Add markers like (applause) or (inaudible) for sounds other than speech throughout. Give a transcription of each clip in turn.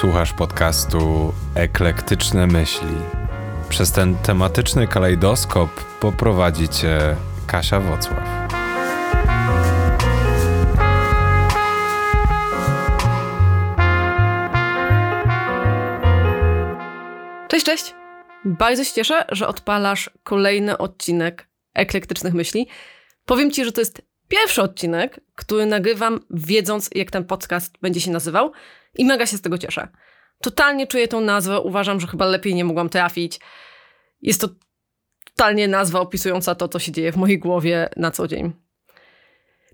Słuchasz podcastu Eklektyczne Myśli. Przez ten tematyczny kalejdoskop poprowadzi cię Kasia Wocław. Cześć, cześć! Bardzo się cieszę, że odpalasz kolejny odcinek Eklektycznych Myśli. Powiem Ci, że to jest pierwszy odcinek, który nagrywam wiedząc, jak ten podcast będzie się nazywał i mega się z tego cieszę. Totalnie czuję tą nazwę, uważam, że chyba lepiej nie mogłam trafić. Jest to totalnie nazwa opisująca to, co się dzieje w mojej głowie na co dzień.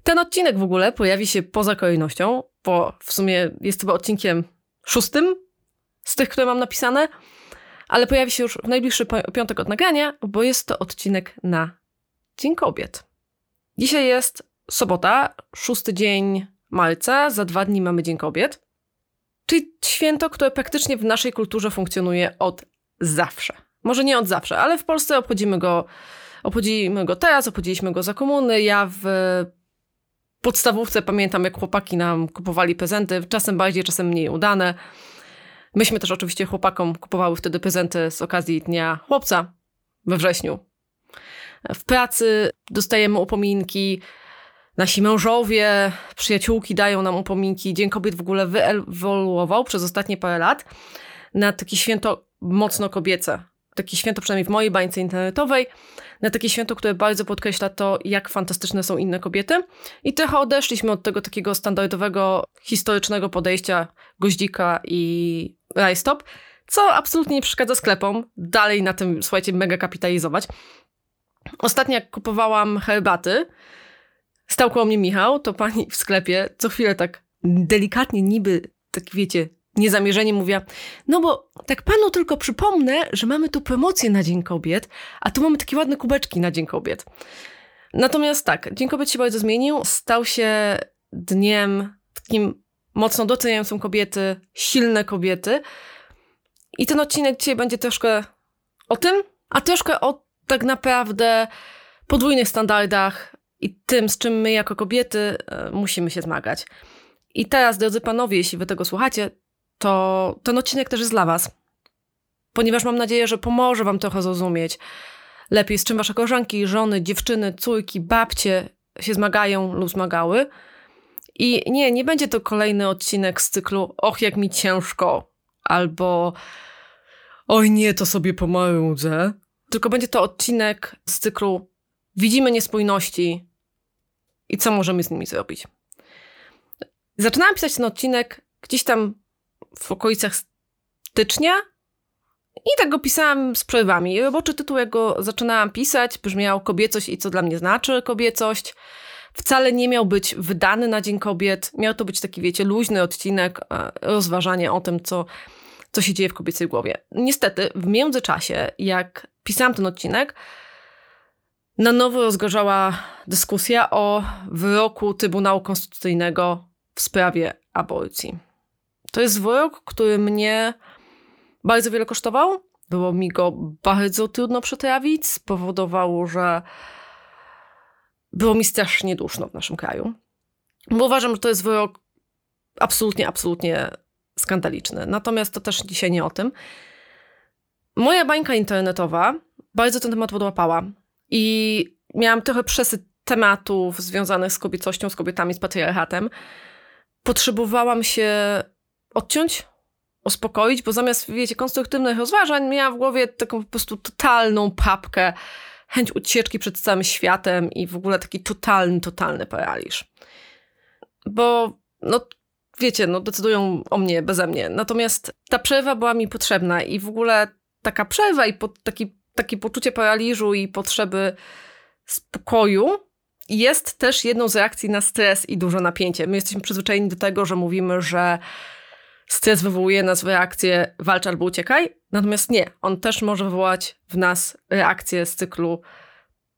Ten odcinek w ogóle pojawi się poza kolejnością, bo w sumie jest chyba odcinkiem szóstym z tych, które mam napisane, ale pojawi się już w najbliższy piątek od nagrania, bo jest to odcinek na Dzień Kobiet. Dzisiaj jest sobota, szósty dzień marca, za dwa dni mamy Dzień Kobiet. Czyli święto, które praktycznie w naszej kulturze funkcjonuje od zawsze. Może nie od zawsze, ale w Polsce obchodzimy go, obchodzimy go teraz, obchodziliśmy go za komuny. Ja w podstawówce pamiętam, jak chłopaki nam kupowali prezenty, czasem bardziej, czasem mniej udane. Myśmy też oczywiście chłopakom kupowały wtedy prezenty z okazji Dnia Chłopca we wrześniu. W pracy dostajemy upominki, Nasi mężowie, przyjaciółki dają nam upominki. Dzień Kobiet w ogóle wyewoluował przez ostatnie parę lat na takie święto mocno kobiece. Takie święto, przynajmniej w mojej bańce internetowej, na takie święto, które bardzo podkreśla to, jak fantastyczne są inne kobiety. I trochę odeszliśmy od tego takiego standardowego, historycznego podejścia goździka i rajstop, co absolutnie nie przeszkadza sklepom dalej na tym, słuchajcie, mega kapitalizować. Ostatnio jak kupowałam herbaty, Stał koło mnie Michał, to pani w sklepie co chwilę tak delikatnie, niby, tak wiecie, niezamierzenie mówiła, no bo tak panu tylko przypomnę, że mamy tu promocję na Dzień Kobiet, a tu mamy takie ładne kubeczki na Dzień Kobiet. Natomiast tak, Dzień Kobiet się bardzo zmienił, stał się dniem takim mocno doceniającym kobiety, silne kobiety. I ten odcinek dzisiaj będzie troszkę o tym, a troszkę o tak naprawdę podwójnych standardach i tym, z czym my jako kobiety e, musimy się zmagać. I teraz, drodzy panowie, jeśli wy tego słuchacie, to ten odcinek też jest dla was. Ponieważ mam nadzieję, że pomoże wam trochę zrozumieć lepiej, z czym wasze koleżanki, żony, dziewczyny, córki, babcie się zmagają lub zmagały. I nie, nie będzie to kolejny odcinek z cyklu Och, jak mi ciężko, albo Oj nie, to sobie pomarudzę. Tylko będzie to odcinek z cyklu Widzimy niespójności, i co możemy z nimi zrobić. Zaczynałam pisać ten odcinek gdzieś tam w okolicach stycznia i tak go pisałam z przerwami. Roboczy tytuł, jak go zaczynałam pisać, brzmiał Kobiecość i co dla mnie znaczy kobiecość. Wcale nie miał być wydany na Dzień Kobiet. Miał to być taki, wiecie, luźny odcinek, e, rozważanie o tym, co, co się dzieje w kobiecej głowie. Niestety, w międzyczasie, jak pisałam ten odcinek, na nowo rozgorzała dyskusja o wyroku Trybunału Konstytucyjnego w sprawie aborcji. To jest wyrok, który mnie bardzo wiele kosztował. Było mi go bardzo trudno przetrawić. Spowodowało, że było mi strasznie duszno w naszym kraju. Bo uważam, że to jest wyrok absolutnie, absolutnie skandaliczny. Natomiast to też dzisiaj nie o tym. Moja bańka internetowa bardzo ten temat podłapała. I miałam trochę przesyt tematów związanych z kobiecością, z kobietami, z patriarchatem. Potrzebowałam się odciąć, uspokoić, bo zamiast, wiecie, konstruktywnych rozważań, miałam w głowie taką po prostu totalną papkę, chęć ucieczki przed całym światem i w ogóle taki totalny, totalny paraliż. Bo, no, wiecie, no, decydują o mnie, beze mnie. Natomiast ta przerwa była mi potrzebna i w ogóle taka przerwa i po, taki takie poczucie paraliżu i potrzeby spokoju jest też jedną z reakcji na stres i duże napięcie. My jesteśmy przyzwyczajeni do tego, że mówimy, że stres wywołuje nas w reakcję walcz albo uciekaj, natomiast nie. On też może wywołać w nas reakcję z cyklu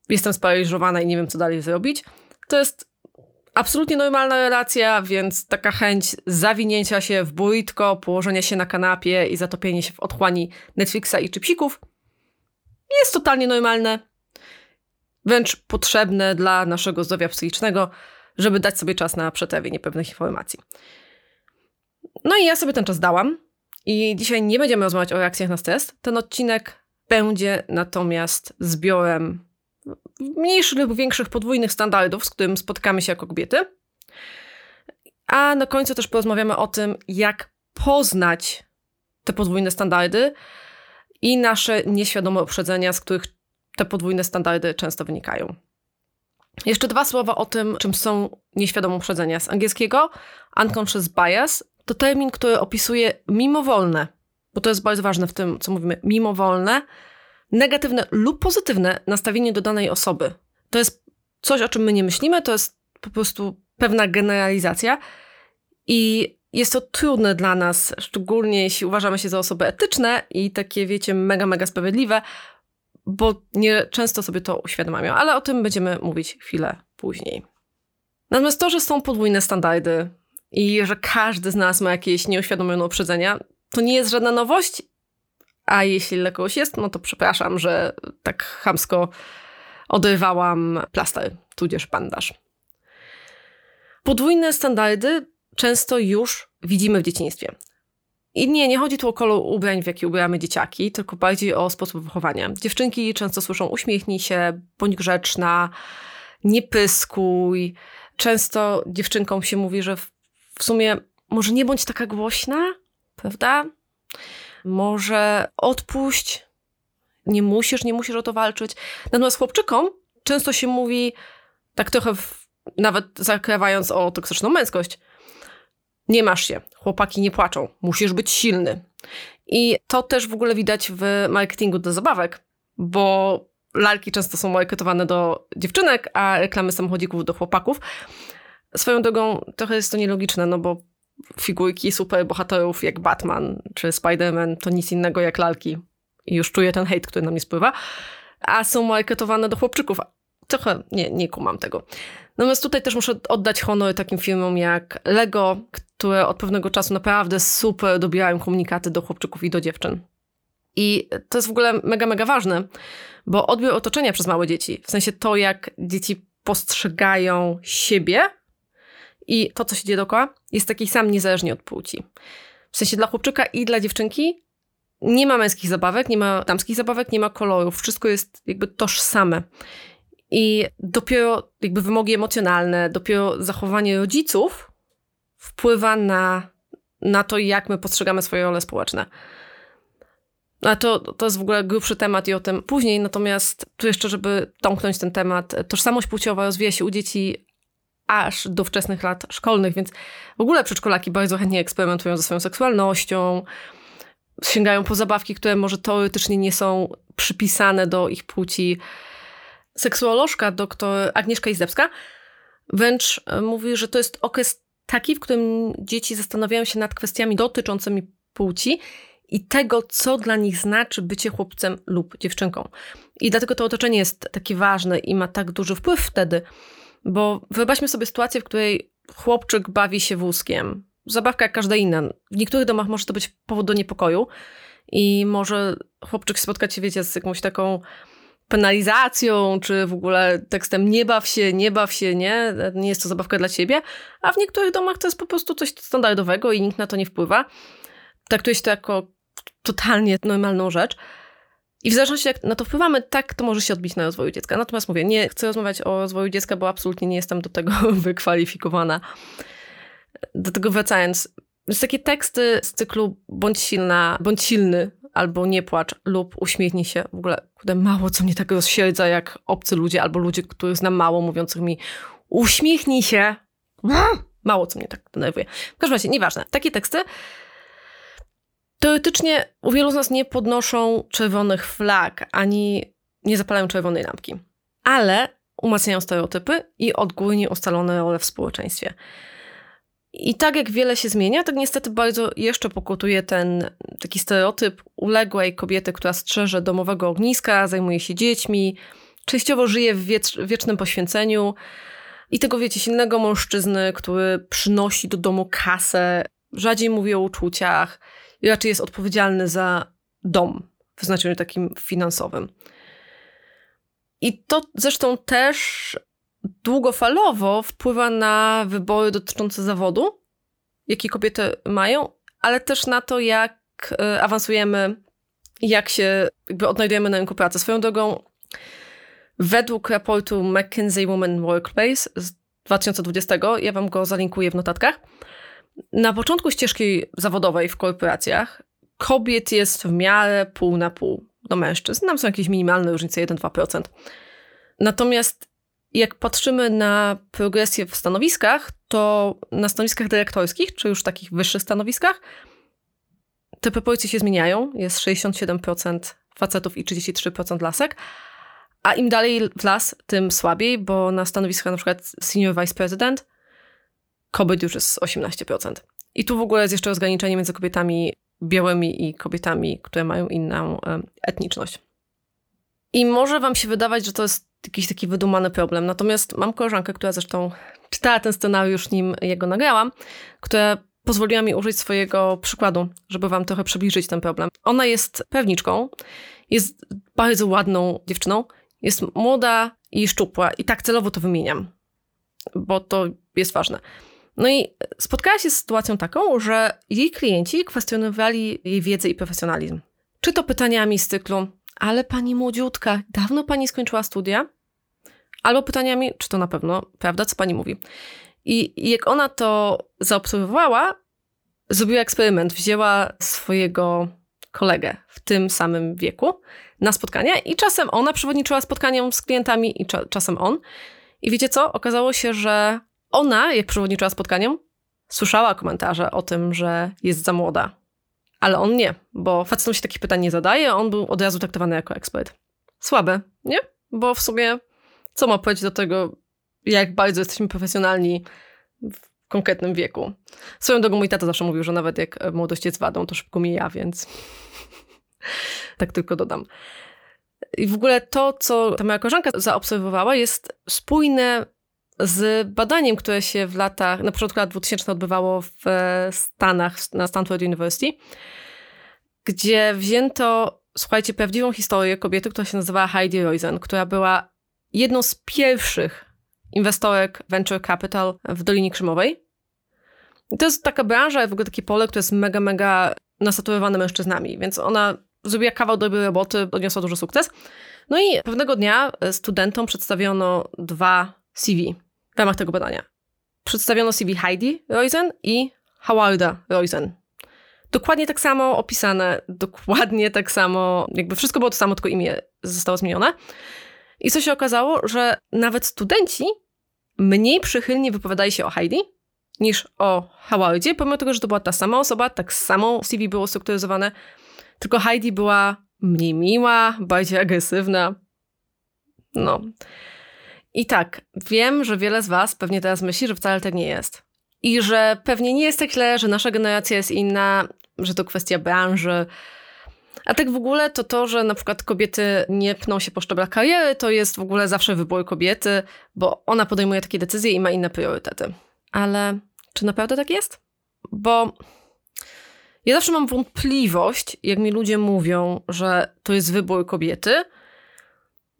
jestem sparaliżowana i nie wiem, co dalej zrobić. To jest absolutnie normalna relacja, więc taka chęć zawinięcia się w bójtko, położenia się na kanapie i zatopienie się w otchłani Netflixa i czypsików – jest totalnie normalne, wręcz potrzebne dla naszego zdrowia psychicznego, żeby dać sobie czas na przetrawienie pewnych informacji. No i ja sobie ten czas dałam. I dzisiaj nie będziemy rozmawiać o reakcjach na stres. Ten odcinek będzie natomiast zbiorem mniejszych lub większych podwójnych standardów, z którym spotykamy się jako kobiety. A na końcu też porozmawiamy o tym, jak poznać te podwójne standardy i nasze nieświadome uprzedzenia, z których te podwójne standardy często wynikają. Jeszcze dwa słowa o tym, czym są nieświadome uprzedzenia. Z angielskiego unconscious bias to termin, który opisuje mimowolne, bo to jest bardzo ważne w tym, co mówimy, mimowolne, negatywne lub pozytywne nastawienie do danej osoby. To jest coś, o czym my nie myślimy, to jest po prostu pewna generalizacja i jest to trudne dla nas, szczególnie jeśli uważamy się za osoby etyczne i takie, wiecie, mega, mega sprawiedliwe, bo nie często sobie to uświadamiają, ale o tym będziemy mówić chwilę później. Natomiast to, że są podwójne standardy i że każdy z nas ma jakieś nieuświadomione uprzedzenia, to nie jest żadna nowość, a jeśli dla kogoś jest, no to przepraszam, że tak chamsko odrywałam plaster, tudzież bandaż. Podwójne standardy często już widzimy w dzieciństwie. I nie, nie chodzi tu o kolor ubrań, w jaki ubieramy dzieciaki, tylko bardziej o sposób wychowania. Dziewczynki często słyszą uśmiechnij się, bądź grzeczna, nie pyskuj. Często dziewczynkom się mówi, że w, w sumie może nie bądź taka głośna, prawda? Może odpuść, nie musisz, nie musisz o to walczyć. Natomiast chłopczykom często się mówi, tak trochę w, nawet zakrawając o toksyczną męskość, nie masz się, chłopaki nie płaczą, musisz być silny. I to też w ogóle widać w marketingu do zabawek, bo lalki często są marketowane do dziewczynek, a reklamy samochodzików do chłopaków. Swoją drogą trochę jest to nielogiczne, no bo figurki superbohaterów jak Batman czy Spider-Man to nic innego jak lalki. I już czuję ten hejt, który na mnie spływa. A są marketowane do chłopczyków. Trochę nie, nie kumam tego. Natomiast tutaj też muszę oddać honor takim firmom jak Lego, które od pewnego czasu naprawdę super dobierają komunikaty do chłopczyków i do dziewczyn. I to jest w ogóle mega, mega ważne, bo odbiór otoczenia przez małe dzieci, w sensie to, jak dzieci postrzegają siebie i to, co się dzieje dookoła, jest taki sam niezależnie od płci. W sensie dla chłopczyka i dla dziewczynki nie ma męskich zabawek, nie ma damskich zabawek, nie ma kolorów. Wszystko jest jakby tożsame. I dopiero jakby wymogi emocjonalne, dopiero zachowanie rodziców wpływa na, na to, jak my postrzegamy swoje role społeczne. A to, to jest w ogóle grubszy temat i o tym później, natomiast tu jeszcze, żeby domknąć ten temat, tożsamość płciowa rozwija się u dzieci aż do wczesnych lat szkolnych, więc w ogóle przedszkolaki bardzo chętnie eksperymentują ze swoją seksualnością, sięgają po zabawki, które może teoretycznie nie są przypisane do ich płci. Seksuolożka dr Agnieszka Izdebska wręcz e, mówi, że to jest okres taki, w którym dzieci zastanawiają się nad kwestiami dotyczącymi płci i tego, co dla nich znaczy bycie chłopcem lub dziewczynką. I dlatego to otoczenie jest takie ważne i ma tak duży wpływ wtedy, bo wyobraźmy sobie sytuację, w której chłopczyk bawi się wózkiem. Zabawka jak każda inna. W niektórych domach może to być powód do niepokoju i może chłopczyk spotkać się, wiecie, z jakąś taką penalizacją, czy w ogóle tekstem nie baw się, nie baw się, nie, nie jest to zabawka dla ciebie, a w niektórych domach to jest po prostu coś standardowego i nikt na to nie wpływa. Traktuje się to jako totalnie normalną rzecz. I w zależności jak na to wpływamy, tak to może się odbić na rozwoju dziecka. Natomiast mówię, nie chcę rozmawiać o rozwoju dziecka, bo absolutnie nie jestem do tego (laughs) wykwalifikowana. Do tego wracając, jest takie teksty z cyklu bądź silna, bądź silny, albo nie płacz, lub uśmiechnij się. W ogóle kurde, mało co mnie tak rozsiedza jak obcy ludzie, albo ludzie, których znam mało, mówiących mi uśmiechnij się. Mało co mnie tak denerwuje. W każdym razie, nieważne. Takie teksty teoretycznie u wielu z nas nie podnoszą czerwonych flag, ani nie zapalają czerwonej lampki. Ale umacniają stereotypy i odgórnie ustalone role w społeczeństwie. I tak jak wiele się zmienia, tak niestety bardzo jeszcze pokutuje ten taki stereotyp uległej kobiety, która strzeże domowego ogniska, zajmuje się dziećmi, częściowo żyje w wiecz, wiecznym poświęceniu. I tego wiecie, silnego mężczyzny, który przynosi do domu kasę, rzadziej mówi o uczuciach raczej jest odpowiedzialny za dom w znaczeniu takim finansowym. I to zresztą też długofalowo wpływa na wybory dotyczące zawodu, jakie kobiety mają, ale też na to, jak e, awansujemy, jak się jakby odnajdujemy na rynku pracy. Swoją drogą, według raportu McKinsey Women Workplace z 2020, ja wam go zalinkuję w notatkach, na początku ścieżki zawodowej w korporacjach kobiet jest w miarę pół na pół do mężczyzn. Nam są jakieś minimalne różnice, 1-2%. Natomiast jak patrzymy na progresję w stanowiskach, to na stanowiskach dyrektorskich, czy już takich wyższych stanowiskach, te proporcje się zmieniają. Jest 67% facetów i 33% lasek. A im dalej w las, tym słabiej, bo na stanowiskach na przykład senior vice president kobiet już jest 18%. I tu w ogóle jest jeszcze rozgraniczenie między kobietami białymi i kobietami, które mają inną etniczność. I może wam się wydawać, że to jest jakiś taki wydumany problem. Natomiast mam koleżankę, która zresztą czytała ten scenariusz, nim jego nagrałam, która pozwoliła mi użyć swojego przykładu, żeby wam trochę przybliżyć ten problem. Ona jest pewniczką, jest bardzo ładną dziewczyną, jest młoda i szczupła i tak celowo to wymieniam, bo to jest ważne. No i spotkała się z sytuacją taką, że jej klienci kwestionowali jej wiedzę i profesjonalizm. Czy to pytaniami z cyklu, ale pani młodziutka, dawno pani skończyła studia? Albo pytaniami, czy to na pewno prawda, co pani mówi. I jak ona to zaobserwowała, zrobiła eksperyment. Wzięła swojego kolegę w tym samym wieku na spotkania i czasem ona przewodniczyła spotkaniom z klientami i cza czasem on. I wiecie co? Okazało się, że ona, jak przewodniczyła spotkaniom, słyszała komentarze o tym, że jest za młoda. Ale on nie, bo facetom się takich pytań nie zadaje, on był od razu traktowany jako ekspert. Słabe, nie? Bo w sumie co ma powiedzieć do tego, jak bardzo jesteśmy profesjonalni w konkretnym wieku. Swoją drogą mój tata zawsze mówił, że nawet jak młodość jest wadą, to szybko mija, więc (laughs) tak tylko dodam. I w ogóle to, co ta moja koleżanka zaobserwowała, jest spójne z badaniem, które się w latach, na początku lat 2000 odbywało w Stanach, na Stanford University, gdzie wzięto, słuchajcie, prawdziwą historię kobiety, która się nazywała Heidi Roizen, która była jedną z pierwszych inwestorek venture capital w Dolinie Krzemowej. I to jest taka branża, w ogóle takie pole, które jest mega, mega nasaturowane mężczyznami, więc ona zrobiła kawał dobrej roboty, odniosła duży sukces. No i pewnego dnia studentom przedstawiono dwa CV w ramach tego badania. Przedstawiono CV Heidi Roizen i Howarda Roizen. Dokładnie tak samo opisane, dokładnie tak samo, jakby wszystko było to samo, tylko imię zostało zmienione. I co się okazało, że nawet studenci mniej przychylnie wypowiadali się o Heidi niż o Howardzie, pomimo tego, że to była ta sama osoba, tak samo CV było strukturyzowane, tylko Heidi była mniej miła, bardziej agresywna. No. I tak, wiem, że wiele z Was pewnie teraz myśli, że wcale tak nie jest. I że pewnie nie jest tak źle, że nasza generacja jest inna, że to kwestia branży. A tak w ogóle to to, że na przykład kobiety nie pną się po szczeblach kariery, to jest w ogóle zawsze wybór kobiety, bo ona podejmuje takie decyzje i ma inne priorytety. Ale czy naprawdę tak jest? Bo ja zawsze mam wątpliwość, jak mi ludzie mówią, że to jest wybór kobiety,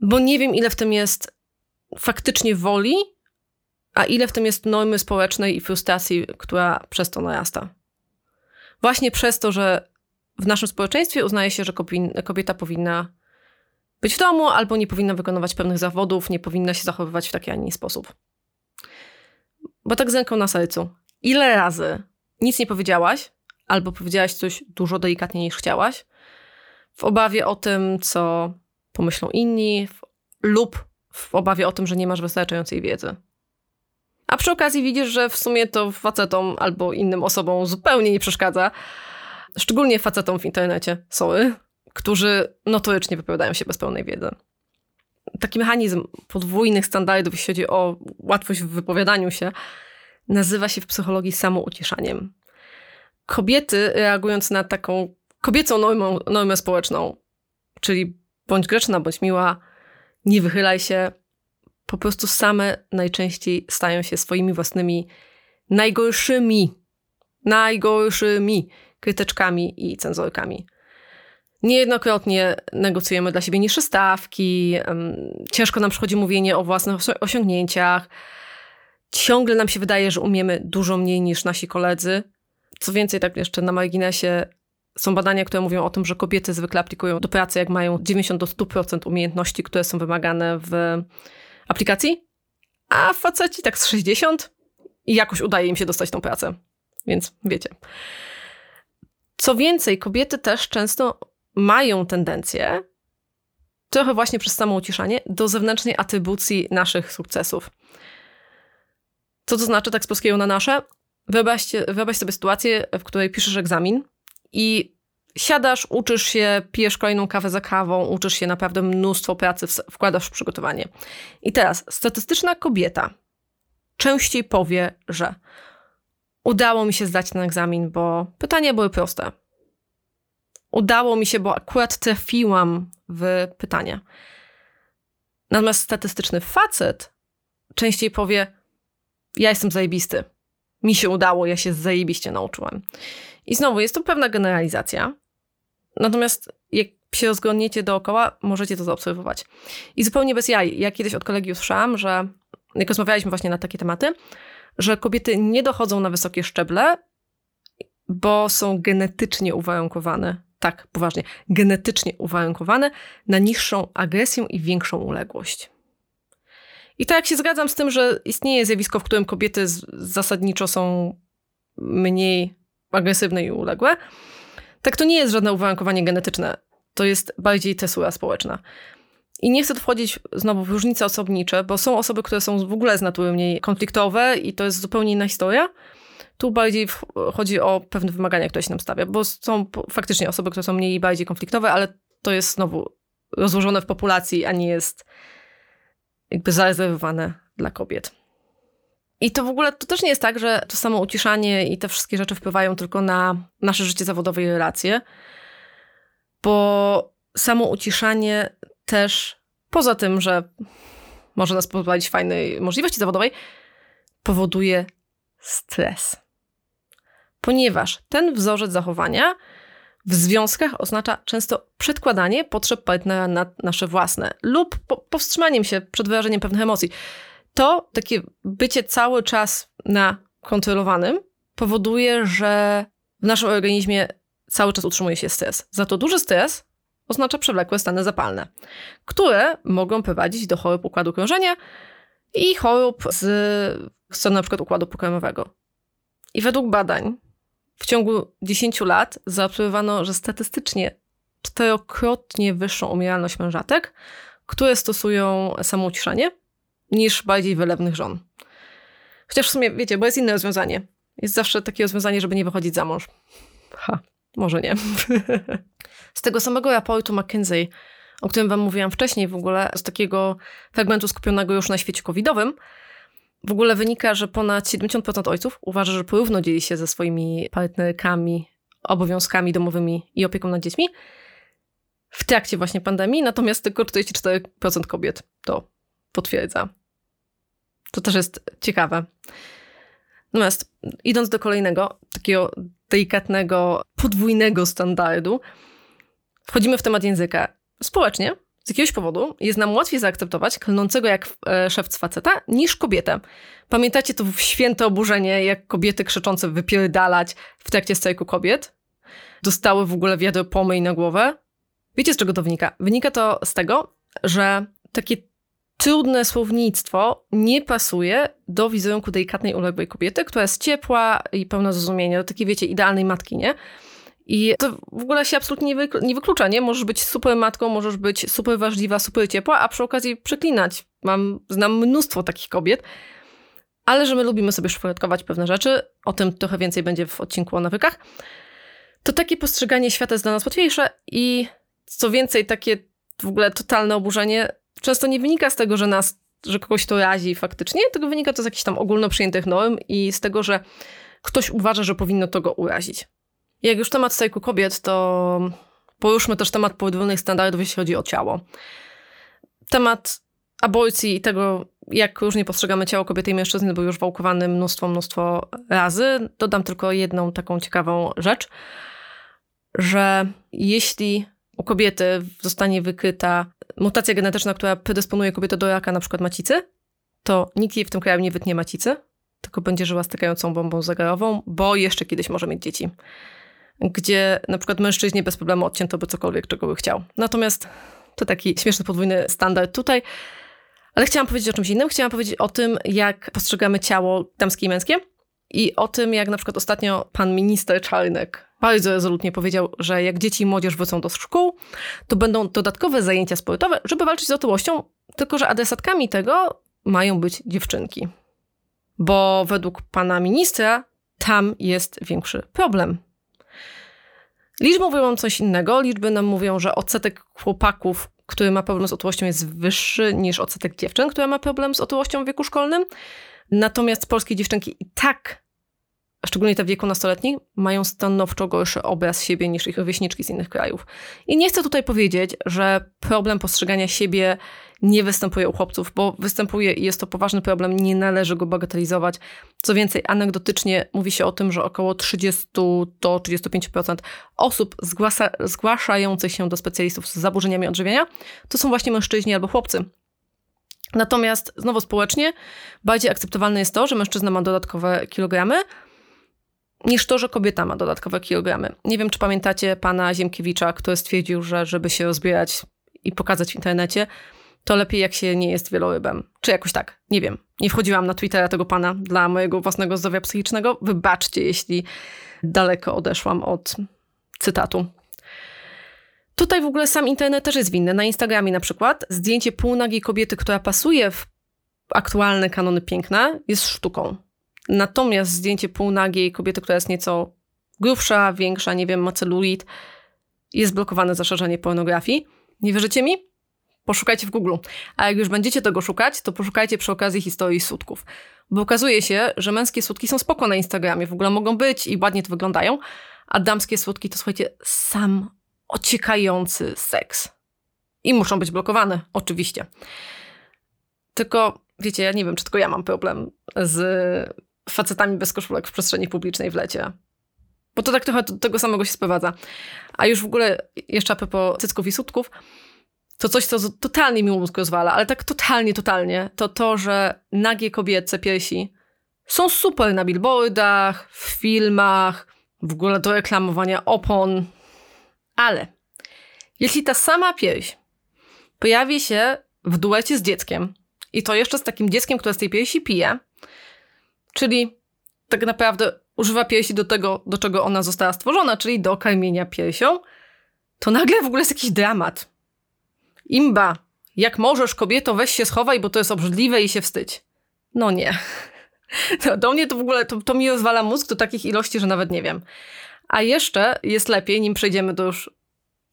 bo nie wiem, ile w tym jest faktycznie woli, a ile w tym jest normy społecznej i frustracji, która przez to narasta. Właśnie przez to, że w naszym społeczeństwie uznaje się, że kobieta powinna być w domu albo nie powinna wykonywać pewnych zawodów, nie powinna się zachowywać w taki, a nie sposób. Bo tak z ręką na sercu. Ile razy nic nie powiedziałaś, albo powiedziałaś coś dużo delikatniej niż chciałaś, w obawie o tym, co pomyślą inni, lub w obawie o tym, że nie masz wystarczającej wiedzy. A przy okazji widzisz, że w sumie to facetom albo innym osobom zupełnie nie przeszkadza, szczególnie facetom w internecie, sorry, którzy notorycznie wypowiadają się bez pełnej wiedzy. Taki mechanizm podwójnych standardów, jeśli chodzi o łatwość w wypowiadaniu się, nazywa się w psychologii samouciszaniem. Kobiety, reagując na taką kobiecą normą, normę społeczną, czyli bądź grzeczna, bądź miła, nie wychylaj się. Po prostu same najczęściej stają się swoimi własnymi najgorszymi, najgorszymi krytyczkami i cenzorkami. Niejednokrotnie negocjujemy dla siebie niższe stawki, ciężko nam przychodzi mówienie o własnych osiągnięciach. Ciągle nam się wydaje, że umiemy dużo mniej niż nasi koledzy. Co więcej, tak jeszcze na marginesie, Są badania, które mówią o tym, że kobiety zwykle aplikują do pracy, jak mają 90 do 100% umiejętności, które są wymagane w aplikacji, a faceci tak z 60 i jakoś udaje im się dostać tą pracę. Więc wiecie. Co więcej, kobiety też często mają tendencję, trochę właśnie przez samo uciszanie, do zewnętrznej atrybucji naszych sukcesów. Co to znaczy tak z polskiego na nasze? Wyobraź sobie sytuację, w której piszesz egzamin i siadasz, uczysz się, pijesz kolejną kawę za kawą, uczysz się naprawdę mnóstwo pracy, wkładasz w przygotowanie. I teraz statystyczna kobieta częściej powie, że udało mi się zdać ten egzamin, bo pytania były proste. Udało mi się, bo akurat trafiłam w pytania. Natomiast statystyczny facet częściej powie: Ja jestem zajebisty. Mi się udało, ja się zajebiście nauczyłem. I znowu jest to pewna generalizacja. Natomiast jak się rozglądniecie dookoła, możecie to zaobserwować. I zupełnie bez jaj. Ja kiedyś od kolegi usłyszałam, że jak rozmawialiśmy właśnie na takie tematy, że kobiety nie dochodzą na wysokie szczeble, bo są genetycznie uwarunkowane, tak poważnie, genetycznie uwarunkowane na niższą agresję i większą uległość. I tak się zgadzam z tym, że istnieje zjawisko, w którym kobiety zasadniczo są mniej agresywne i uległe, tak to nie jest żadne uwarunkowanie genetyczne. To jest bardziej tesura społeczna. I nie chcę tu wchodzić znowu w różnice osobnicze, bo są osoby, które są w ogóle z natury mniej konfliktowe i to jest zupełnie inna historia. Tu bardziej chodzi o pewne wymagania, które się nam stawia, bo są faktycznie osoby, które są mniej i bardziej konfliktowe, ale to jest znowu rozłożone w populacji, a nie jest jakby zarezerwowane dla kobiet. I to w ogóle to też nie jest tak, że to samo uciszanie i te wszystkie rzeczy wpływają tylko na nasze życie zawodowe i relacje, bo samo uciszanie też, poza tym, że może nas pozbawić fajnej możliwości zawodowej, powoduje stres. Ponieważ ten wzorzec zachowania w związkach oznacza często przedkładanie potrzeb partnera na nasze własne lub po powstrzymaniem się przed wyrażeniem pewnych emocji. To takie bycie cały czas na kontrolowanym powoduje, że w naszym organizmie cały czas utrzymuje się stres. Za to duży stres oznacza przewlekłe stany zapalne, które mogą prowadzić do chorób układu krążenia i chorób z strony na przykład układu pokarmowego. I według badań w ciągu 10 lat zaobserwowano, że statystycznie czterokrotnie wyższą umieralność mężatek, które stosują samouciszanie, niż bardziej wylewnych żon. Chociaż w sumie, wiecie, bo jest inne rozwiązanie. Jest zawsze takie rozwiązanie, żeby nie wychodzić za mąż. Ha, może nie. (laughs) Z tego samego raportu McKinsey, o którym wam mówiłam wcześniej w ogóle, z takiego fragmentu skupionego już na świecie covidowym, w ogóle wynika, że ponad 70% ojców uważa, że porówno dzieli się ze swoimi partnerkami obowiązkami domowymi i opieką nad dziećmi w trakcie właśnie pandemii, natomiast tylko 44% kobiet to potwierdza. To też jest ciekawe. Natomiast idąc do kolejnego, takiego delikatnego, podwójnego standardu, wchodzimy w temat języka. Społecznie z jakiegoś powodu jest nam łatwiej zaakceptować klnącego jak e, szewc faceta niż kobietę. Pamiętacie to święte oburzenie, jak kobiety krzyczące wypierdalać w trakcie strajku kobiet? Dostały w ogóle wiadro pomyj na głowę? Wiecie z czego to wynika? Wynika to z tego, że takie trudne słownictwo nie pasuje do wizerunku delikatnej, uległej kobiety, która jest ciepła i pełna zrozumienia, do takiej, wiecie, idealnej matki, nie? I to w ogóle się absolutnie nie, nie wyklucza, nie? Możesz być super matką, możesz być super ważliwa, super ciepła, a przy okazji przeklinać. Mam, znam mnóstwo takich kobiet, ale że my lubimy sobie szufladkować pewne rzeczy, o tym trochę więcej będzie w odcinku o nawykach, to takie postrzeganie świata jest dla nas łatwiejsze i co więcej, takie w ogóle totalne oburzenie często nie wynika z tego, że nas, że kogoś to razi faktycznie, tylko wynika to z jakichś tam ogólno przyjętych norm i z tego, że ktoś uważa, że powinno to go urazić. Jak już temat strajku kobiet, to poruszmy też temat podwójnych standardów, jeśli chodzi o ciało. Temat aborcji i tego, jak różnie postrzegamy ciało kobiety i mężczyzny, był już wałkowany mnóstwo, mnóstwo razy. Dodam tylko jedną taką ciekawą rzecz, że jeśli u kobiety zostanie wykryta mutacja genetyczna, która predysponuje kobietę do raka, na przykład macicy, to nikt jej w tym kraju nie wytnie macicy, tylko będzie żyła stykającą bombą zegarową, bo jeszcze kiedyś może mieć dzieci. gdzie na przykład mężczyźnie bez problemu odcięto by cokolwiek, czego by chciał. Natomiast to taki śmieszny podwójny standard tutaj. Ale chciałam powiedzieć o czymś innym. Chciałam powiedzieć o tym, jak postrzegamy ciało damskie i męskie i o tym, jak na przykład ostatnio pan minister Czarnek bardzo rezolutnie powiedział, że jak dzieci i młodzież wrócą do szkół, to będą dodatkowe zajęcia sportowe, żeby walczyć z otyłością, tylko że adresatkami tego mają być dziewczynki. Bo według pana ministra tam jest większy problem. Liczby mówią coś innego. Liczby nam mówią, że odsetek chłopaków, który ma problem z otyłością, jest wyższy niż odsetek dziewczyn, która ma problem z otyłością w wieku szkolnym. Natomiast polskie dziewczynki i tak, szczególnie te w wieku nastoletnim, mają stanowczo gorszy obraz siebie niż ich rówieśniczki z innych krajów. I nie chcę tutaj powiedzieć, że problem postrzegania siebie nie występuje u chłopców, bo występuje i jest to poważny problem, nie należy go bagatelizować. Co więcej, anegdotycznie mówi się o tym, że około 30 do 35% osób zgłasza, zgłaszających się do specjalistów z zaburzeniami odżywiania to są właśnie mężczyźni albo chłopcy. Natomiast znowu społecznie bardziej akceptowalne jest to, że mężczyzna ma dodatkowe kilogramy, niż to, że kobieta ma dodatkowe kilogramy. Nie wiem, czy pamiętacie pana Ziemkiewicza, który stwierdził, że żeby się rozbierać i pokazać w internecie, to lepiej jak się nie jest wielorybem. Czy jakoś tak, nie wiem. Nie wchodziłam na Twittera tego pana dla mojego własnego zdrowia psychicznego. Wybaczcie, jeśli daleko odeszłam od cytatu. Tutaj w ogóle sam internet też jest winny. Na Instagramie na przykład zdjęcie półnagiej kobiety, która pasuje w aktualne kanony piękna, jest sztuką. Natomiast zdjęcie półnagiej kobiety, która jest nieco grubsza, większa, nie wiem, ma celulit, jest blokowane za szerzenie pornografii. Nie wierzycie mi? Poszukajcie w Google. A jak już będziecie tego szukać, to poszukajcie przy okazji historii sutków. Bo okazuje się, że męskie sutki są spoko na Instagramie, w ogóle mogą być i ładnie to wyglądają, a damskie sutki to słuchajcie, sam ociekający seks. I muszą być blokowane, oczywiście. Tylko, wiecie, ja nie wiem, czy tylko ja mam problem z facetami bez koszulek w przestrzeni publicznej w lecie. Bo to tak trochę do tego samego się sprowadza. A już w ogóle, jeszcze propos cycków i sutków, to coś, co totalnie mi mózg rozwala, ale tak totalnie, totalnie, to to, że nagie kobiece piersi są super na billboardach, w filmach, w ogóle do reklamowania opon, ale jeśli ta sama pierś pojawi się w duecie z dzieckiem i to jeszcze z takim dzieckiem, które z tej piersi pije, czyli tak naprawdę używa piersi do tego, do czego ona została stworzona, czyli do karmienia piersią, to nagle w ogóle jest jakiś dramat. Imba, jak możesz, kobieto, weź się schowaj, bo to jest obrzydliwe i się wstydź. No nie. (laughs) No, do mnie to w ogóle, to, to mi rozwala mózg do takich ilości, że nawet nie wiem. A jeszcze jest lepiej, nim przejdziemy do już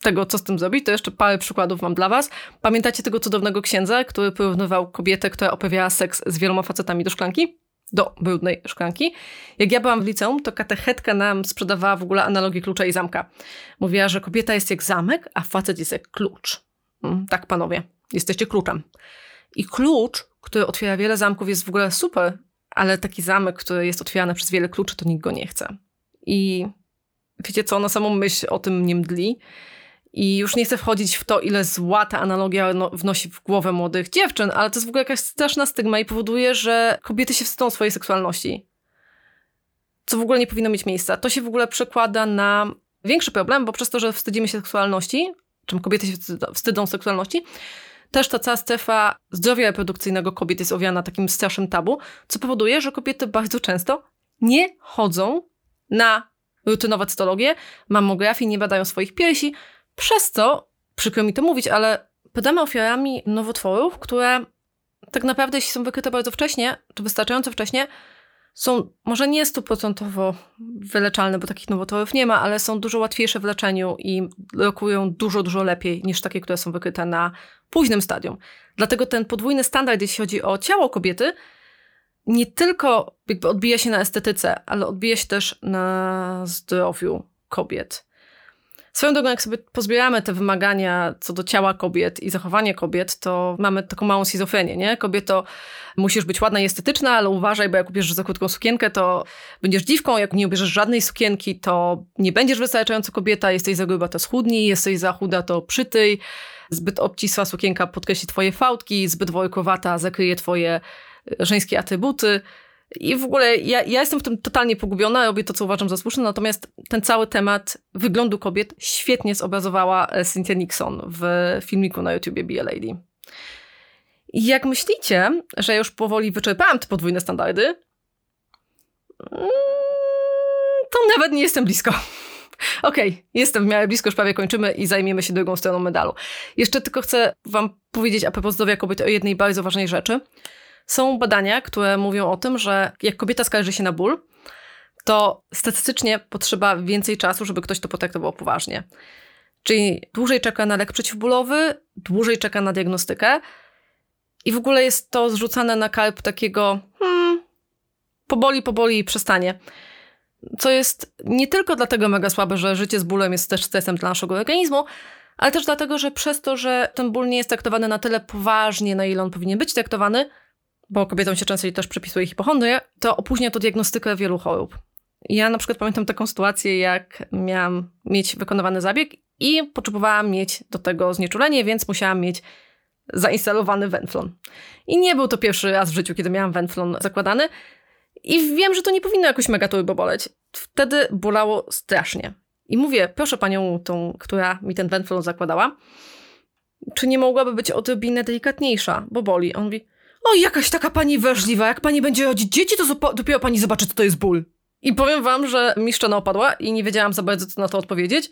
tego, co z tym zrobić, to jeszcze parę przykładów mam dla was. Pamiętacie tego cudownego księdza, który porównywał kobietę, która opowiadała seks z wieloma facetami do szklanki? Do brudnej szklanki. Jak ja byłam w liceum, to katechetka nam sprzedawała w ogóle analogię klucza i zamka. Mówiła, że kobieta jest jak zamek, a facet jest jak klucz. Mm, tak, panowie, jesteście kluczem. I klucz, który otwiera wiele zamków, jest w ogóle super, ale taki zamek, który jest otwierany przez wiele kluczy, to nikt go nie chce. I wiecie co, na samą myśl o tym mnie mdli. I już nie chcę wchodzić w to, ile zła ta analogia no, wnosi w głowę młodych dziewczyn, ale to jest w ogóle jakaś straszna stygma i powoduje, że kobiety się wstydzą swojej seksualności. Co w ogóle nie powinno mieć miejsca. To się w ogóle przekłada na większy problem, bo przez to, że wstydzimy się seksualności, czym kobiety się wstydzą seksualności, też ta cała strefa zdrowia reprodukcyjnego kobiet jest owiana takim strasznym tabu, co powoduje, że kobiety bardzo często nie chodzą na rutynowe cytologie, mammografii, nie badają swoich piersi, przez co, przykro mi to mówić, ale padamy ofiarami nowotworów, które tak naprawdę, jeśli są wykryte bardzo wcześnie, czy wystarczająco wcześnie, są może nie stuprocentowo wyleczalne, bo takich nowotworów nie ma, ale są dużo łatwiejsze w leczeniu i rokują dużo, dużo lepiej niż takie, które są wykryte na późnym stadium. Dlatego ten podwójny standard, jeśli chodzi o ciało kobiety, nie tylko jakby odbija się na estetyce, ale odbija się też na zdrowiu kobiet. Swoją drogą, jak sobie pozbieramy te wymagania co do ciała kobiet i zachowania kobiet, to mamy taką małą schizofrenię, nie? Kobieto, musisz być ładna i estetyczna, ale uważaj, bo jak ubierzesz za krótką sukienkę, to będziesz dziwką, jak nie ubierzesz żadnej sukienki, to nie będziesz wystarczająco kobieta, jesteś za gruba, to schudnij, jesteś za chuda, to przytyj, zbyt obcisła sukienka podkreśli twoje fałdki, zbyt workowata zakryje twoje żeńskie atrybuty. I w ogóle ja, ja jestem w tym totalnie pogubiona, robię to, co uważam za słuszne, natomiast ten cały temat wyglądu kobiet świetnie zobrazowała e, Cynthia Nixon w filmiku na YouTubie Be a Lady. I jak myślicie, że już powoli wyczerpałam te podwójne standardy, mm, to nawet nie jestem blisko. (laughs) Okej, okay, jestem w miarę blisko, już prawie kończymy i zajmiemy się drugą stroną medalu. Jeszcze tylko chcę wam powiedzieć a propos zdrowia kobiety o jednej bardzo ważnej rzeczy. Są badania, które mówią o tym, że jak kobieta skarży się na ból, to statystycznie potrzeba więcej czasu, żeby ktoś to potraktował poważnie. Czyli dłużej czeka na lek przeciwbólowy, dłużej czeka na diagnostykę i w ogóle jest to zrzucane na karp takiego hmm, poboli, poboli i przestanie. Co jest nie tylko dlatego mega słabe, że życie z bólem jest też stresem dla naszego organizmu, ale też dlatego, że przez to, że ten ból nie jest traktowany na tyle poważnie, na ile on powinien być traktowany, bo kobietom się często też przypisuje hipochondrię, to opóźnia to diagnostykę wielu chorób. Ja na przykład pamiętam taką sytuację, jak miałam mieć wykonywany zabieg i potrzebowałam mieć do tego znieczulenie, więc musiałam mieć zainstalowany Venflon. I nie był to pierwszy raz w życiu, kiedy miałam Venflon zakładany. I wiem, że to nie powinno jakoś mega turbo boleć. Wtedy bolało strasznie. I mówię, proszę panią tą, która mi ten Venflon zakładała, czy nie mogłaby być odrobinę delikatniejsza, bo boli. On mówi, o, jakaś taka pani wrażliwa, jak pani będzie rodzić dzieci, to dopiero pani zobaczy, co to jest ból. I powiem wam, że mi szczena opadła i nie wiedziałam za bardzo, co na to odpowiedzieć,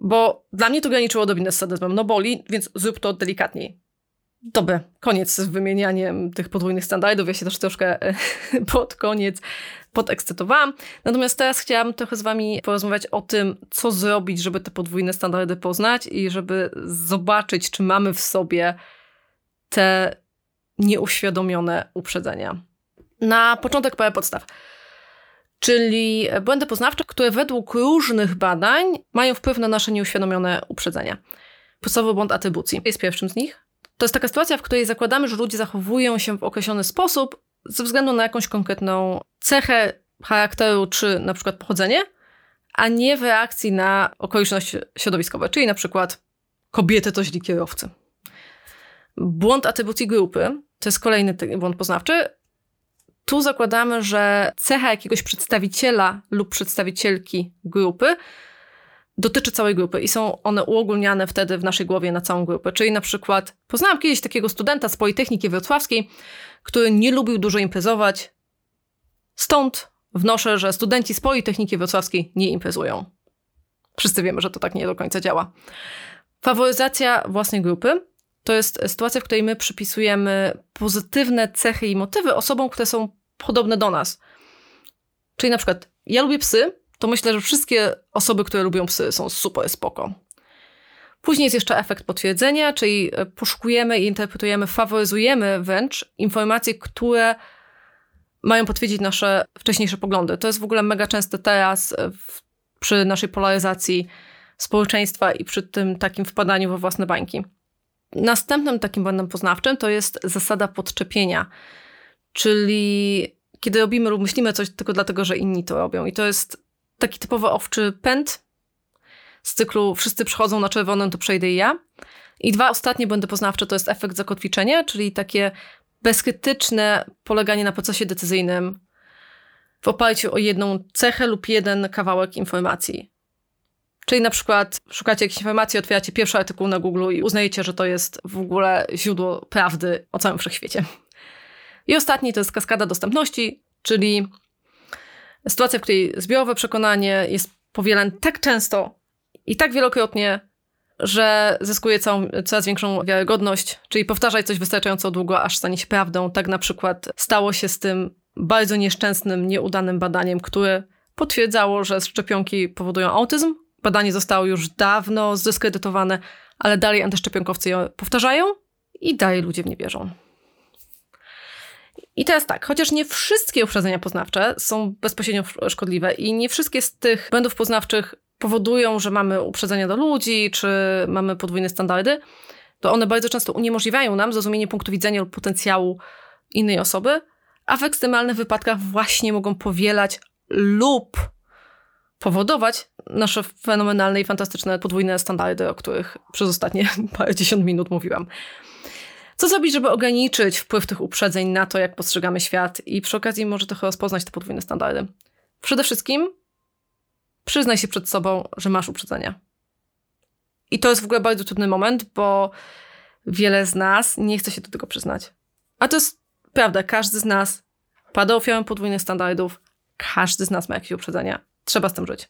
bo dla mnie to graniczyło odrobinę z sadyzmem. No boli, więc zrób to delikatniej. Dobra, koniec z wymienianiem tych podwójnych standardów. Ja się też troszkę e, (laughs) pod koniec podekscytowałam. Natomiast teraz chciałam trochę z wami porozmawiać o tym, co zrobić, żeby te podwójne standardy poznać i żeby zobaczyć, czy mamy w sobie te nieuświadomione uprzedzenia. Na początek parę podstaw. Czyli błędy poznawcze, które według różnych badań mają wpływ na nasze nieuświadomione uprzedzenia. Podstawowy błąd atrybucji jest pierwszym z nich. To jest taka sytuacja, w której zakładamy, że ludzie zachowują się w określony sposób ze względu na jakąś konkretną cechę charakteru czy na przykład pochodzenie, a nie w reakcji na okoliczności środowiskowe, czyli na przykład kobiety to źli kierowcy. Błąd atrybucji grupy to jest kolejny błąd poznawczy. Tu zakładamy, że cecha jakiegoś przedstawiciela lub przedstawicielki grupy dotyczy całej grupy i są one uogólniane wtedy w naszej głowie na całą grupę. Czyli na przykład poznałam kiedyś takiego studenta z Politechniki Wrocławskiej, który nie lubił dużo imprezować. Stąd wnoszę, że studenci z Politechniki Wrocławskiej nie imprezują. Wszyscy wiemy, że to tak nie do końca działa. Faworyzacja własnej grupy to jest sytuacja, w której my przypisujemy pozytywne cechy i motywy osobom, które są podobne do nas. Czyli na przykład ja lubię psy, to myślę, że wszystkie osoby, które lubią psy są super spoko. Później jest jeszcze efekt potwierdzenia, czyli e, poszukujemy i interpretujemy, faworyzujemy wręcz informacje, które mają potwierdzić nasze wcześniejsze poglądy. To jest w ogóle mega częste teraz e, w, przy naszej polaryzacji społeczeństwa i przy tym takim wpadaniu we własne bańki. Następnym takim błędem poznawczym to jest zasada podczepienia, czyli kiedy robimy myślimy coś tylko dlatego, że inni to robią. I to jest taki typowy owczy pęd z cyklu wszyscy przychodzą na czerwonym, to przejdę i ja. I dwa ostatnie błędy poznawcze to jest efekt zakotwiczenia, czyli takie bezkrytyczne poleganie na procesie decyzyjnym w oparciu o jedną cechę lub jeden kawałek informacji. Czyli na przykład szukacie jakiejś informacji, otwieracie pierwszy artykuł na Google i uznajecie, że to jest w ogóle źródło prawdy o całym wszechświecie. I ostatni to jest kaskada dostępności, czyli sytuacja, w której zbiorowe przekonanie jest powielane tak często i tak wielokrotnie, że zyskuje całą, coraz większą wiarygodność, czyli powtarzaj coś wystarczająco długo, aż stanie się prawdą. Tak na przykład stało się z tym bardzo nieszczęsnym, nieudanym badaniem, które potwierdzało, że szczepionki powodują autyzm. Badanie zostało już dawno zdyskredytowane, ale dalej antyszczepionkowcy je powtarzają i dalej ludzie w nie wierzą. I teraz tak, chociaż nie wszystkie uprzedzenia poznawcze są bezpośrednio szkodliwe i nie wszystkie z tych błędów poznawczych powodują, że mamy uprzedzenia do ludzi, czy mamy podwójne standardy, to one bardzo często uniemożliwiają nam zrozumienie punktu widzenia lub potencjału innej osoby, a w ekstremalnych wypadkach właśnie mogą powielać lub powodować nasze fenomenalne i fantastyczne podwójne standardy, o których przez ostatnie (laughs) parę dziesiąt minut mówiłam. Co zrobić, żeby ograniczyć wpływ tych uprzedzeń na to, jak postrzegamy świat i przy okazji może trochę rozpoznać te podwójne standardy? Przede wszystkim przyznaj się przed sobą, że masz uprzedzenia. I to jest w ogóle bardzo trudny moment, bo wiele z nas nie chce się do tego przyznać. A to jest prawda, każdy z nas pada ofiarą podwójnych standardów, każdy z nas ma jakieś uprzedzenia. Trzeba z tym żyć.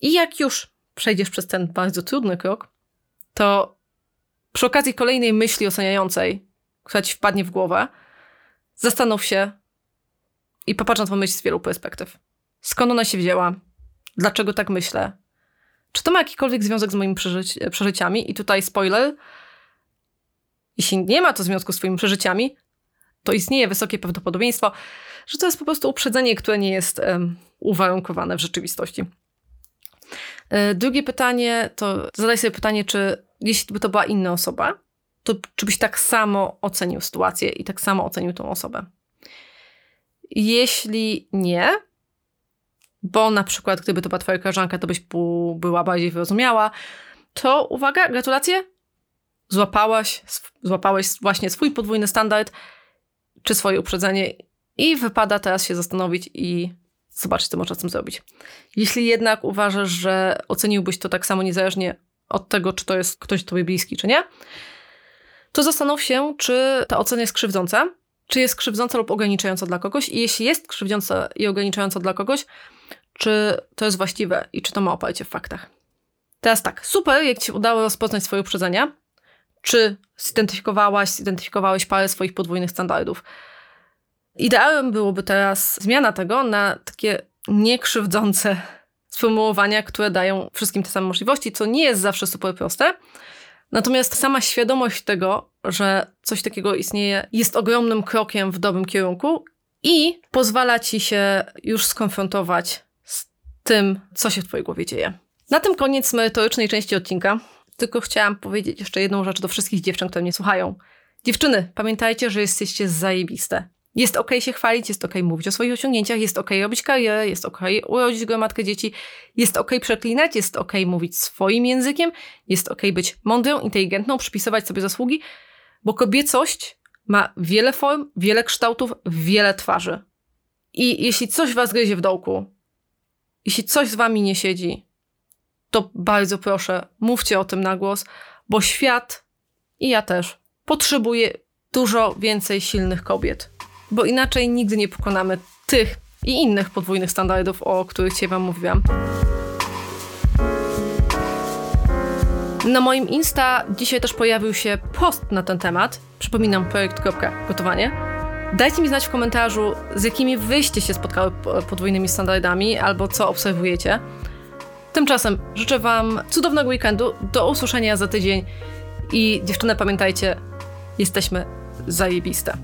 I jak już przejdziesz przez ten bardzo trudny krok, to przy okazji kolejnej myśli oceniającej, która ci wpadnie w głowę, zastanów się i popatrz na tę myśl z wielu perspektyw. Skąd ona się wzięła? Dlaczego tak myślę? Czy to ma jakikolwiek związek z moimi przeżyci przeżyciami? I tutaj spoiler. Jeśli nie ma to związku z twoimi przeżyciami, to istnieje wysokie prawdopodobieństwo, że to jest po prostu uprzedzenie, które nie jest um, uwarunkowane w rzeczywistości. E, drugie pytanie to zadaj sobie pytanie, czy jeśli by to była inna osoba, to czy byś tak samo ocenił sytuację i tak samo ocenił tą osobę? Jeśli nie, bo na przykład gdyby to była twoja koleżanka, to byś była bardziej wyrozumiała, to uwaga, gratulacje, złapałaś, złapałeś właśnie swój podwójny standard czy swoje uprzedzenie i wypada teraz się zastanowić i zobaczyć, co można z tym zrobić. Jeśli jednak uważasz, że oceniłbyś to tak samo niezależnie od tego, czy to jest ktoś tobie bliski, czy nie, to zastanów się, czy ta ocena jest krzywdząca, czy jest krzywdząca lub ograniczająca dla kogoś i jeśli jest krzywdząca i ograniczająca dla kogoś, czy to jest właściwe i czy to ma oparcie w faktach. Teraz tak, super, jak ci udało rozpoznać swoje uprzedzenia, czy zidentyfikowałaś, zidentyfikowałeś parę swoich podwójnych standardów. Ideałem byłoby teraz zmiana tego na takie niekrzywdzące sformułowania, które dają wszystkim te same możliwości, co nie jest zawsze super proste. Natomiast sama świadomość tego, że coś takiego istnieje, jest ogromnym krokiem w dobrym kierunku i pozwala ci się już skonfrontować z tym, co się w twojej głowie dzieje. Na tym koniec merytorycznej części odcinka. Tylko chciałam powiedzieć jeszcze jedną rzecz do wszystkich dziewczyn, które mnie słuchają. Dziewczyny, pamiętajcie, że jesteście zajebiste. Jest ok się chwalić, jest ok mówić o swoich osiągnięciach, jest ok robić karierę, jest ok urodzić gromadkę dzieci, jest ok przeklinać, jest ok mówić swoim językiem, jest ok być mądrą, inteligentną, przypisywać sobie zasługi, bo kobiecość ma wiele form, wiele kształtów, wiele twarzy. I jeśli coś was gryzie w dołku, jeśli coś z wami nie siedzi, to bardzo proszę, mówcie o tym na głos, bo świat i ja też potrzebuje dużo więcej silnych kobiet, bo inaczej nigdy nie pokonamy tych i innych podwójnych standardów, o których dzisiaj Wam mówiłam. Na moim Insta dzisiaj też pojawił się post na ten temat. Przypominam, projekt.gotowanie. Dajcie mi znać w komentarzu, z jakimi wyście się spotkały podwójnymi standardami albo co obserwujecie. Tymczasem życzę Wam cudownego weekendu, do usłyszenia za tydzień i dziewczyny pamiętajcie, jesteśmy zajebiste.